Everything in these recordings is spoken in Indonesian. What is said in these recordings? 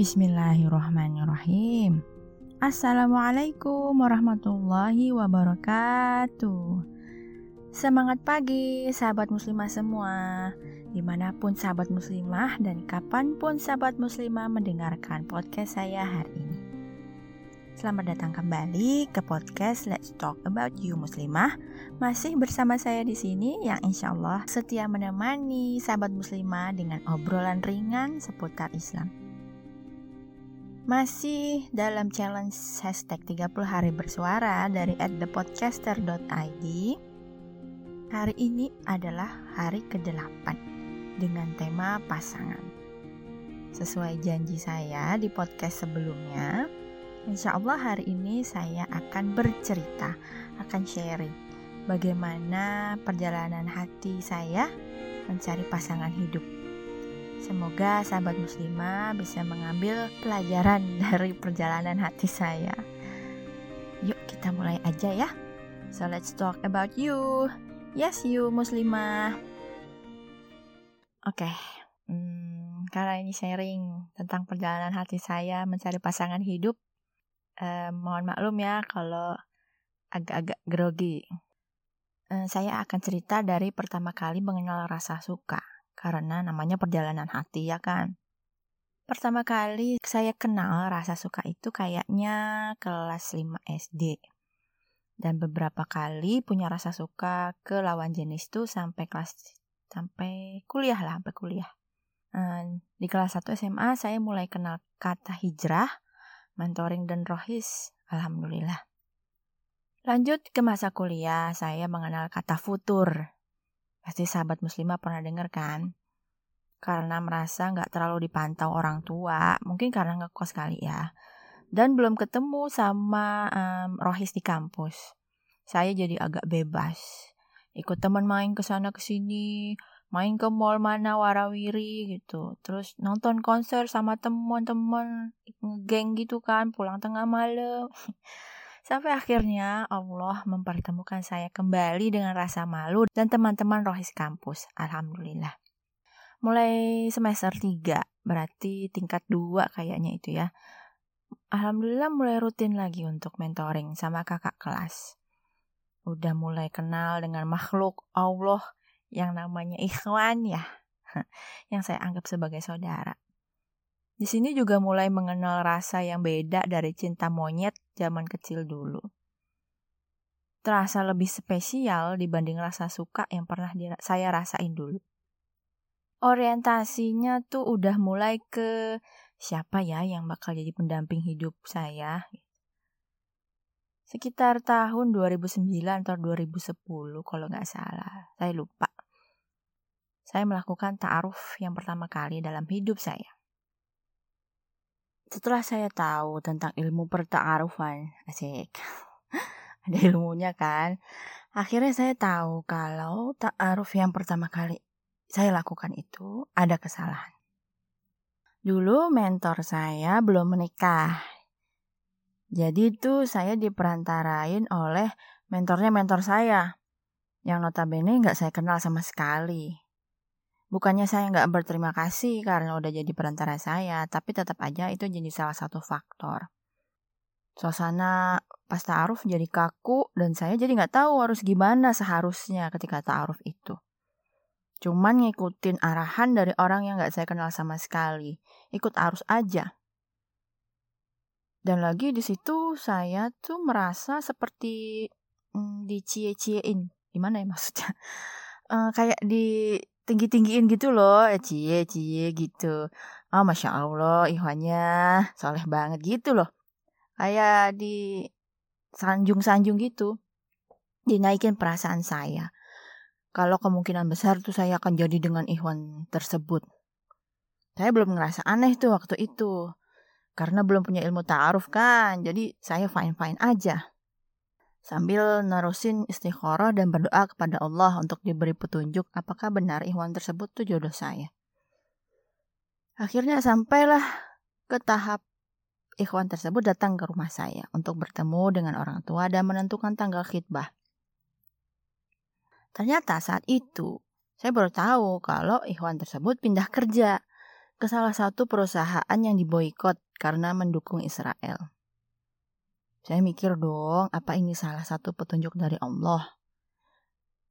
Bismillahirrahmanirrahim. Assalamualaikum warahmatullahi wabarakatuh. Semangat pagi sahabat muslimah semua Di mana pun sahabat muslimah dan kapan pun sahabat muslimah mendengarkan podcast saya hari ini Selamat datang kembali ke podcast Let's Talk About You Muslimah Masih bersama saya di sini yang insya Allah setia menemani sahabat muslimah dengan obrolan ringan seputar Islam masih dalam challenge hashtag 30 hari bersuara dari thepodcaster.id Hari ini adalah hari ke-8 dengan tema pasangan. Sesuai janji saya di podcast sebelumnya, insya Allah hari ini saya akan bercerita, akan sharing bagaimana perjalanan hati saya mencari pasangan hidup. Semoga sahabat muslimah bisa mengambil pelajaran dari perjalanan hati saya. Yuk kita mulai aja ya. So let's talk about you. Yes, you muslimah. Oke, okay. hmm, karena ini sharing tentang perjalanan hati saya mencari pasangan hidup, eh, mohon maklum ya kalau agak-agak grogi. Eh, saya akan cerita dari pertama kali mengenal rasa suka, karena namanya perjalanan hati ya kan. Pertama kali saya kenal rasa suka itu kayaknya kelas 5 SD dan beberapa kali punya rasa suka ke lawan jenis tuh sampai kelas sampai kuliah lah sampai kuliah. Di kelas 1 SMA saya mulai kenal kata hijrah mentoring dan rohis. Alhamdulillah. Lanjut ke masa kuliah saya mengenal kata futur pasti sahabat muslimah pernah dengar kan karena merasa nggak terlalu dipantau orang tua mungkin karena ngekos kali ya dan belum ketemu sama um, Rohis di kampus. Saya jadi agak bebas. Ikut teman main ke sana ke sini, main ke mall mana warawiri gitu. Terus nonton konser sama teman-teman, geng gitu kan, pulang tengah malam. Sampai akhirnya Allah mempertemukan saya kembali dengan rasa malu dan teman-teman Rohis kampus. Alhamdulillah. Mulai semester 3, berarti tingkat 2 kayaknya itu ya Alhamdulillah mulai rutin lagi untuk mentoring sama kakak kelas. Udah mulai kenal dengan makhluk Allah yang namanya ikhwan ya. Yang saya anggap sebagai saudara. Di sini juga mulai mengenal rasa yang beda dari cinta monyet zaman kecil dulu. Terasa lebih spesial dibanding rasa suka yang pernah saya rasain dulu. Orientasinya tuh udah mulai ke siapa ya yang bakal jadi pendamping hidup saya? Sekitar tahun 2009 atau 2010 kalau nggak salah, saya lupa. Saya melakukan ta'aruf yang pertama kali dalam hidup saya. Setelah saya tahu tentang ilmu perta'arufan, asik, ada ilmunya kan. Akhirnya saya tahu kalau ta'aruf yang pertama kali saya lakukan itu ada kesalahan. Dulu mentor saya belum menikah. Jadi itu saya diperantarain oleh mentornya mentor saya. Yang notabene nggak saya kenal sama sekali. Bukannya saya nggak berterima kasih karena udah jadi perantara saya, tapi tetap aja itu jadi salah satu faktor. Suasana pas ta'aruf jadi kaku dan saya jadi nggak tahu harus gimana seharusnya ketika ta'aruf itu. Cuman ngikutin arahan dari orang yang gak saya kenal sama sekali. Ikut arus aja. Dan lagi di situ saya tuh merasa seperti mm, dicie-ciein. Gimana ya maksudnya? Uh, kayak di tinggi-tinggiin gitu loh. Eh, cie-cie gitu. Oh Masya Allah ihwannya soleh banget gitu loh. Kayak di sanjung-sanjung gitu. Dinaikin perasaan saya kalau kemungkinan besar tuh saya akan jadi dengan Ikhwan tersebut. Saya belum ngerasa aneh tuh waktu itu. Karena belum punya ilmu ta'aruf kan, jadi saya fine-fine aja. Sambil nerusin istikharah dan berdoa kepada Allah untuk diberi petunjuk apakah benar Ikhwan tersebut tuh jodoh saya. Akhirnya sampailah ke tahap Ikhwan tersebut datang ke rumah saya untuk bertemu dengan orang tua dan menentukan tanggal khidbah. Ternyata saat itu saya baru tahu kalau Ikhwan tersebut pindah kerja. ke salah satu perusahaan yang diboykot karena mendukung Israel. Saya mikir dong, apa ini salah satu petunjuk dari Allah?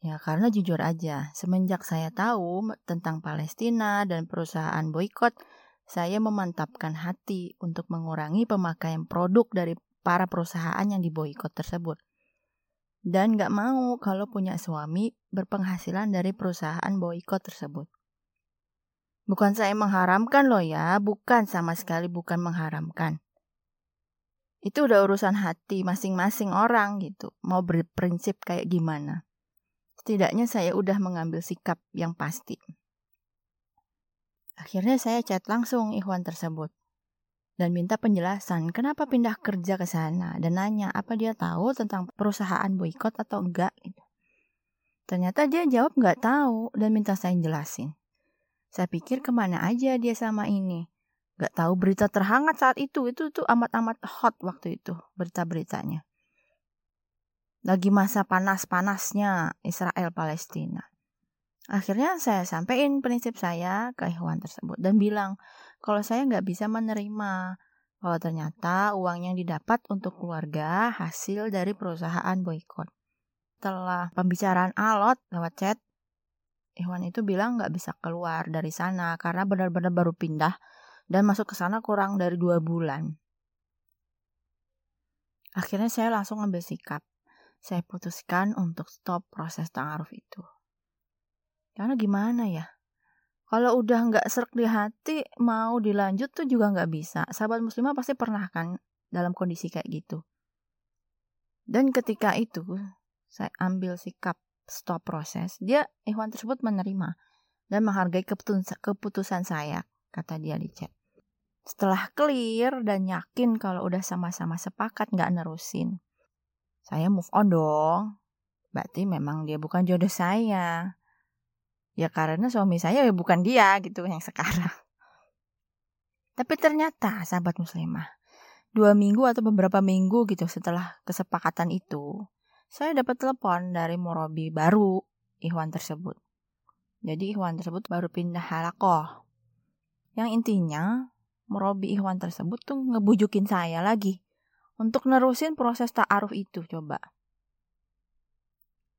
Ya, karena jujur aja, semenjak saya tahu tentang Palestina dan perusahaan boykot, saya memantapkan hati untuk mengurangi pemakaian produk dari para perusahaan yang diboykot tersebut. Dan gak mau kalau punya suami berpenghasilan dari perusahaan boykot tersebut. Bukan saya mengharamkan loh ya, bukan sama sekali bukan mengharamkan. Itu udah urusan hati masing-masing orang gitu, mau berprinsip kayak gimana. Setidaknya saya udah mengambil sikap yang pasti. Akhirnya saya chat langsung Ikhwan tersebut dan minta penjelasan kenapa pindah kerja ke sana dan nanya apa dia tahu tentang perusahaan boykot atau enggak gitu. Ternyata dia jawab nggak tahu dan minta saya jelasin. Saya pikir ke mana aja dia sama ini. Gak tahu berita terhangat saat itu. Itu tuh amat-amat hot waktu itu berita-beritanya. Lagi masa panas-panasnya Israel Palestina. Akhirnya saya sampaikan prinsip saya ke hewan tersebut dan bilang kalau saya nggak bisa menerima kalau ternyata uang yang didapat untuk keluarga hasil dari perusahaan boykot. Setelah pembicaraan alot lewat chat, Iwan itu bilang nggak bisa keluar dari sana karena benar-benar baru pindah dan masuk ke sana kurang dari dua bulan. Akhirnya saya langsung ambil sikap. Saya putuskan untuk stop proses ta'aruf itu. Karena gimana ya? Kalau udah nggak serak di hati, mau dilanjut tuh juga nggak bisa. Sahabat muslimah pasti pernah kan dalam kondisi kayak gitu. Dan ketika itu, saya ambil sikap stop proses, dia Ikhwan tersebut menerima dan menghargai keputusan, keputusan saya, kata dia di chat. Setelah clear dan yakin kalau udah sama-sama sepakat nggak nerusin, saya move on dong. Berarti memang dia bukan jodoh saya. Ya karena suami saya ya bukan dia gitu yang sekarang. Tapi ternyata sahabat muslimah, dua minggu atau beberapa minggu gitu setelah kesepakatan itu, saya dapat telepon dari murabi baru Ikhwan tersebut. Jadi Ikhwan tersebut baru pindah halakoh. Yang intinya murabi Ikhwan tersebut tuh ngebujukin saya lagi untuk nerusin proses ta'aruf itu coba.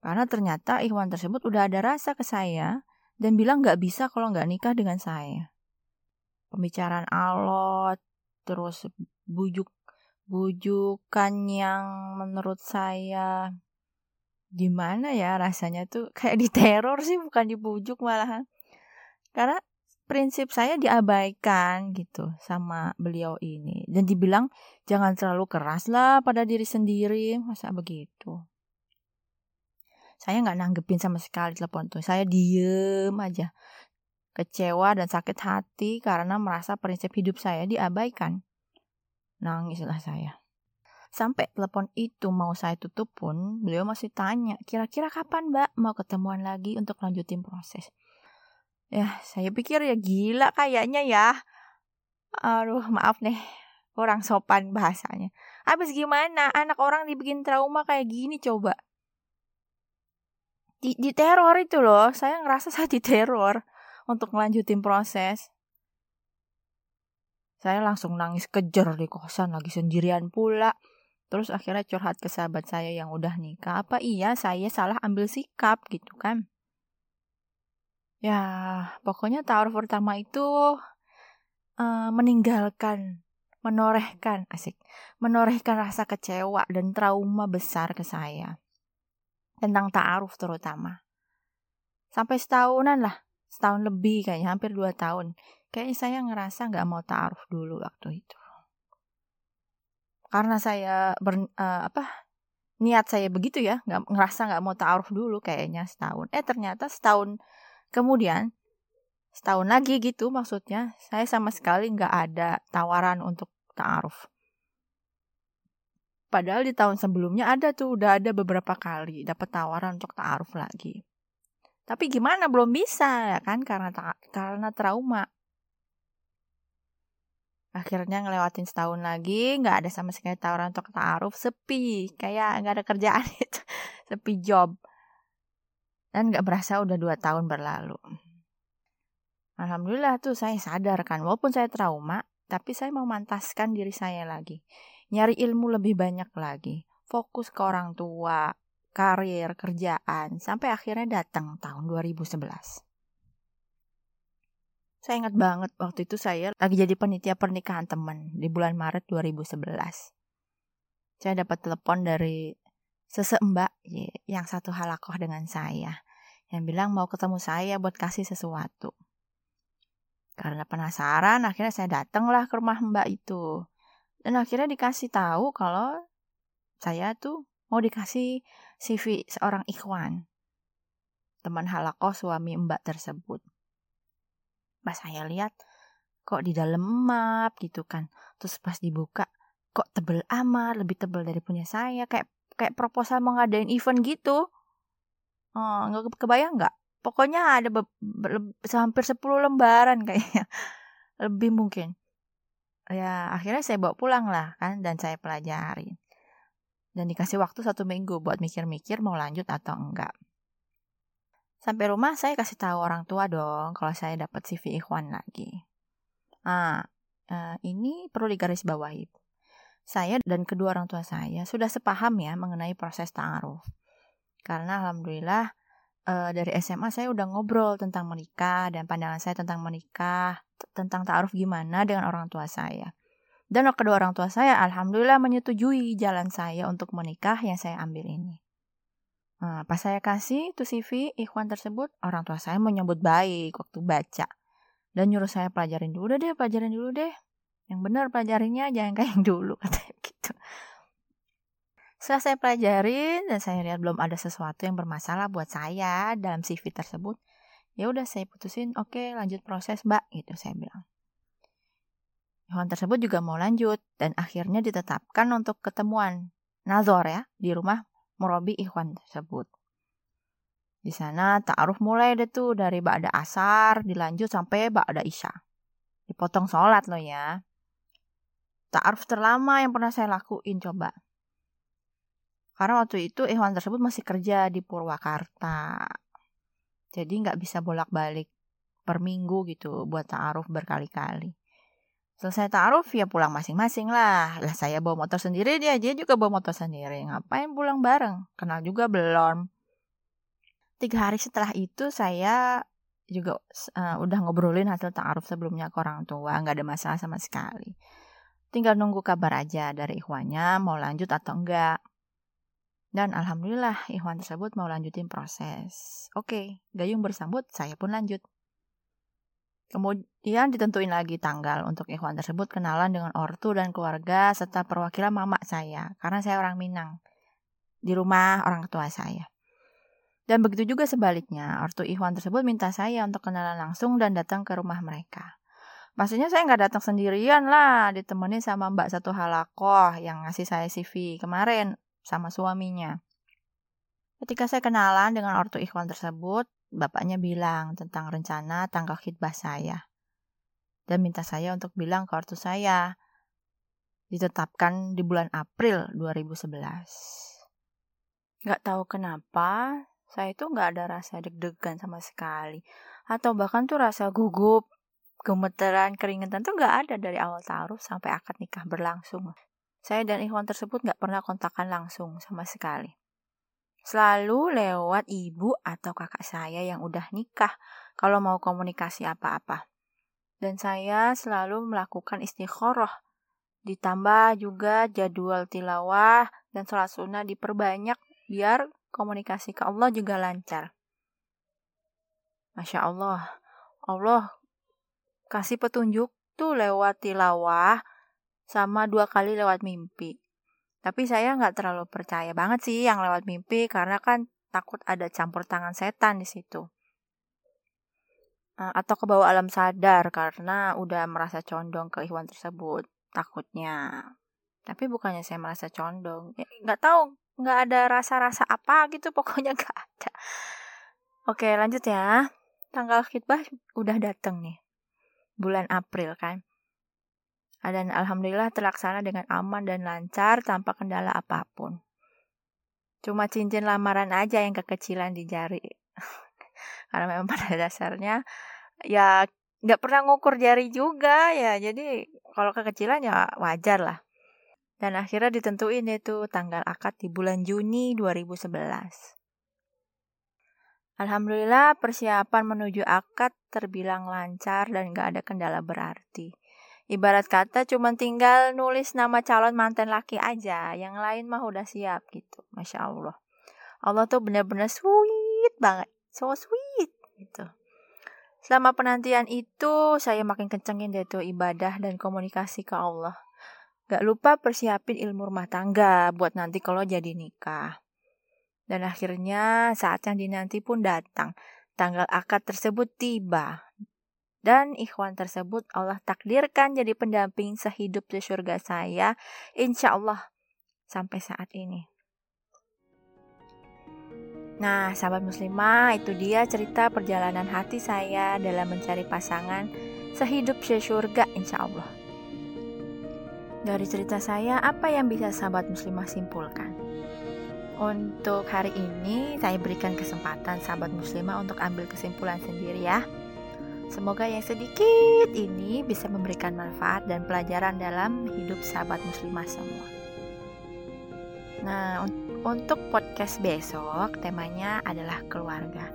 Karena ternyata Ikhwan tersebut udah ada rasa ke saya dan bilang nggak bisa kalau nggak nikah dengan saya. Pembicaraan alot, terus bujuk bujukan yang menurut saya gimana ya rasanya tuh kayak diteror sih bukan dibujuk malahan karena prinsip saya diabaikan gitu sama beliau ini. Dan dibilang jangan terlalu keras lah pada diri sendiri. Masa begitu? Saya nggak nanggepin sama sekali telepon tuh. Saya diem aja. Kecewa dan sakit hati karena merasa prinsip hidup saya diabaikan. Nangislah saya. Sampai telepon itu mau saya tutup pun, beliau masih tanya, kira-kira kapan mbak mau ketemuan lagi untuk lanjutin proses. Ya, saya pikir ya gila kayaknya ya. Aduh, maaf nih, kurang sopan bahasanya. Habis gimana? Anak orang dibikin trauma kayak gini coba. Di, di teror itu loh, saya ngerasa saya diteror untuk ngelanjutin proses. Saya langsung nangis kejer di kosan lagi sendirian pula. Terus akhirnya curhat ke sahabat saya yang udah nikah. Apa iya saya salah ambil sikap gitu kan? Ya, pokoknya taruh pertama itu uh, meninggalkan, menorehkan, asik, menorehkan rasa kecewa dan trauma besar ke saya. Tentang ta'aruf terutama. Sampai setahunan lah, setahun lebih kayaknya, hampir dua tahun kayaknya saya ngerasa nggak mau taruh dulu waktu itu karena saya ber, uh, apa niat saya begitu ya nggak ngerasa nggak mau taruh dulu kayaknya setahun eh ternyata setahun kemudian setahun lagi gitu maksudnya saya sama sekali nggak ada tawaran untuk taaruf. Padahal di tahun sebelumnya ada tuh udah ada beberapa kali dapat tawaran untuk taaruf lagi. Tapi gimana? Belum bisa ya kan? Karena karena trauma. Akhirnya ngelewatin setahun lagi nggak ada sama sekali tawaran untuk taaruf sepi. Kayak nggak ada kerjaan itu sepi job dan nggak berasa udah dua tahun berlalu Alhamdulillah tuh saya sadar kan, walaupun saya trauma, tapi saya mau mantaskan diri saya lagi. Nyari ilmu lebih banyak lagi. Fokus ke orang tua, karir, kerjaan, sampai akhirnya datang tahun 2011. Saya ingat banget waktu itu saya lagi jadi penitia pernikahan teman di bulan Maret 2011. Saya dapat telepon dari sesembak yang satu halakoh dengan saya yang bilang mau ketemu saya buat kasih sesuatu. Karena penasaran, akhirnya saya datanglah ke rumah mbak itu. Dan akhirnya dikasih tahu kalau saya tuh mau dikasih CV seorang ikhwan. Teman halakoh suami mbak tersebut. Pas saya lihat, kok di dalam map gitu kan. Terus pas dibuka, kok tebel amat, lebih tebel dari punya saya. Kayak kayak proposal mau ngadain event gitu. Oh, nggak kebayang nggak? Pokoknya ada hampir 10 lembaran kayaknya. Lebih mungkin. Ya, akhirnya saya bawa pulang lah kan dan saya pelajari. Dan dikasih waktu satu minggu buat mikir-mikir mau lanjut atau enggak. Sampai rumah saya kasih tahu orang tua dong kalau saya dapat CV Ikhwan lagi. Ah, uh, ini perlu digarisbawahi. Saya dan kedua orang tua saya sudah sepaham ya mengenai proses ta'aruf. Karena alhamdulillah uh, dari SMA saya udah ngobrol tentang menikah dan pandangan saya tentang menikah, tentang ta'aruf gimana dengan orang tua saya. Dan kedua orang tua saya alhamdulillah menyetujui jalan saya untuk menikah yang saya ambil ini. Nah, pas saya kasih tuh CV ikhwan tersebut, orang tua saya menyambut baik waktu baca. Dan nyuruh saya pelajarin dulu deh, pelajarin dulu deh. Yang benar pelajarinya jangan kayak yang dulu katanya gitu. Setelah saya pelajarin dan saya lihat belum ada sesuatu yang bermasalah buat saya dalam CV tersebut, ya udah saya putusin, oke okay, lanjut proses mbak, gitu saya bilang. Hewan tersebut juga mau lanjut dan akhirnya ditetapkan untuk ketemuan Nazor ya di rumah Murabi Ikhwan tersebut. Di sana ta'aruf mulai deh tuh dari Ba'da Asar dilanjut sampai Ba'da Isya. Dipotong sholat loh ya. Ta'aruf terlama yang pernah saya lakuin coba. Karena waktu itu Ikhwan tersebut masih kerja di Purwakarta. Jadi nggak bisa bolak-balik per minggu gitu buat ta'aruf berkali-kali. Selesai ta'aruf ya pulang masing-masing lah. Lah saya bawa motor sendiri, dia aja juga bawa motor sendiri. Ngapain pulang bareng? Kenal juga belum. Tiga hari setelah itu saya juga uh, udah ngobrolin hasil ta'aruf sebelumnya ke orang tua. Nggak ada masalah sama sekali. Tinggal nunggu kabar aja dari ikhwannya mau lanjut atau enggak. Dan alhamdulillah Ikhwan tersebut mau lanjutin proses. Oke, Gayung bersambut, saya pun lanjut. Kemudian ditentuin lagi tanggal untuk Ikhwan tersebut kenalan dengan ortu dan keluarga serta perwakilan mama saya. Karena saya orang Minang. Di rumah orang tua saya. Dan begitu juga sebaliknya, ortu Ikhwan tersebut minta saya untuk kenalan langsung dan datang ke rumah mereka. Maksudnya saya nggak datang sendirian lah, ditemenin sama mbak satu halakoh yang ngasih saya CV kemarin sama suaminya. Ketika saya kenalan dengan ortu ikhwan tersebut, bapaknya bilang tentang rencana tanggal khidbah saya. Dan minta saya untuk bilang ke ortu saya, ditetapkan di bulan April 2011. Gak tahu kenapa, saya itu gak ada rasa deg-degan sama sekali. Atau bahkan tuh rasa gugup, gemeteran, keringetan tuh gak ada dari awal taruh sampai akad nikah berlangsung. Saya dan Ikhwan tersebut nggak pernah kontakkan langsung sama sekali. Selalu lewat ibu atau kakak saya yang udah nikah kalau mau komunikasi apa-apa. Dan saya selalu melakukan istikharah. Ditambah juga jadwal tilawah dan sholat sunnah diperbanyak biar komunikasi ke Allah juga lancar. Masya Allah, Allah kasih petunjuk tuh lewat tilawah sama dua kali lewat mimpi. Tapi saya nggak terlalu percaya banget sih yang lewat mimpi karena kan takut ada campur tangan setan di situ. Eh, atau ke bawah alam sadar karena udah merasa condong ke ikhwan tersebut takutnya. Tapi bukannya saya merasa condong, ya, nggak tahu, nggak ada rasa-rasa apa gitu pokoknya nggak ada. Oke lanjut ya, tanggal khidbah udah dateng nih, bulan April kan. Dan alhamdulillah terlaksana dengan aman dan lancar tanpa kendala apa pun. Cuma cincin lamaran aja yang kekecilan di jari. Karena memang pada dasarnya ya nggak pernah ngukur jari juga ya jadi kalau kekecilan ya wajar lah dan akhirnya ditentuin itu tanggal akad di bulan Juni 2011 Alhamdulillah persiapan menuju akad terbilang lancar dan gak ada kendala berarti. Ibarat kata cuma tinggal nulis nama calon mantan laki aja, yang lain mah udah siap gitu. Masya Allah. Allah tuh bener-bener sweet banget, so sweet gitu. Selama penantian itu, saya makin kencengin deh tuh ibadah dan komunikasi ke Allah. Gak lupa persiapin ilmu rumah tangga buat nanti kalau jadi nikah. Dan akhirnya saat yang dinanti pun datang. Tanggal akad tersebut tiba. Dan ikhwan tersebut Allah takdirkan jadi pendamping sehidup di surga saya. Insya Allah sampai saat ini. Nah, sahabat muslimah, itu dia cerita perjalanan hati saya dalam mencari pasangan sehidup sesurga insya Allah. Dari cerita saya, apa yang bisa sahabat muslimah simpulkan? Untuk hari ini, saya berikan kesempatan sahabat muslimah untuk ambil kesimpulan sendiri ya. Semoga yang sedikit ini bisa memberikan manfaat dan pelajaran dalam hidup sahabat muslimah semua. Nah, untuk podcast besok, temanya adalah keluarga.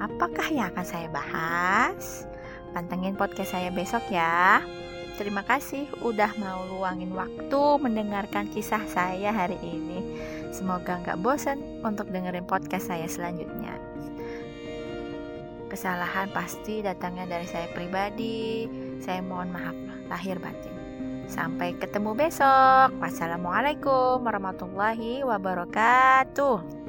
Apakah yang akan saya bahas? Pantengin podcast saya besok ya. Terima kasih udah mau luangin waktu mendengarkan kisah saya hari ini. Semoga nggak bosan untuk dengerin podcast saya selanjutnya. Kesalahan pasti datangnya dari saya pribadi. Saya mohon maaf lahir batin. Sampai ketemu besok. Wassalamualaikum warahmatullahi wabarakatuh.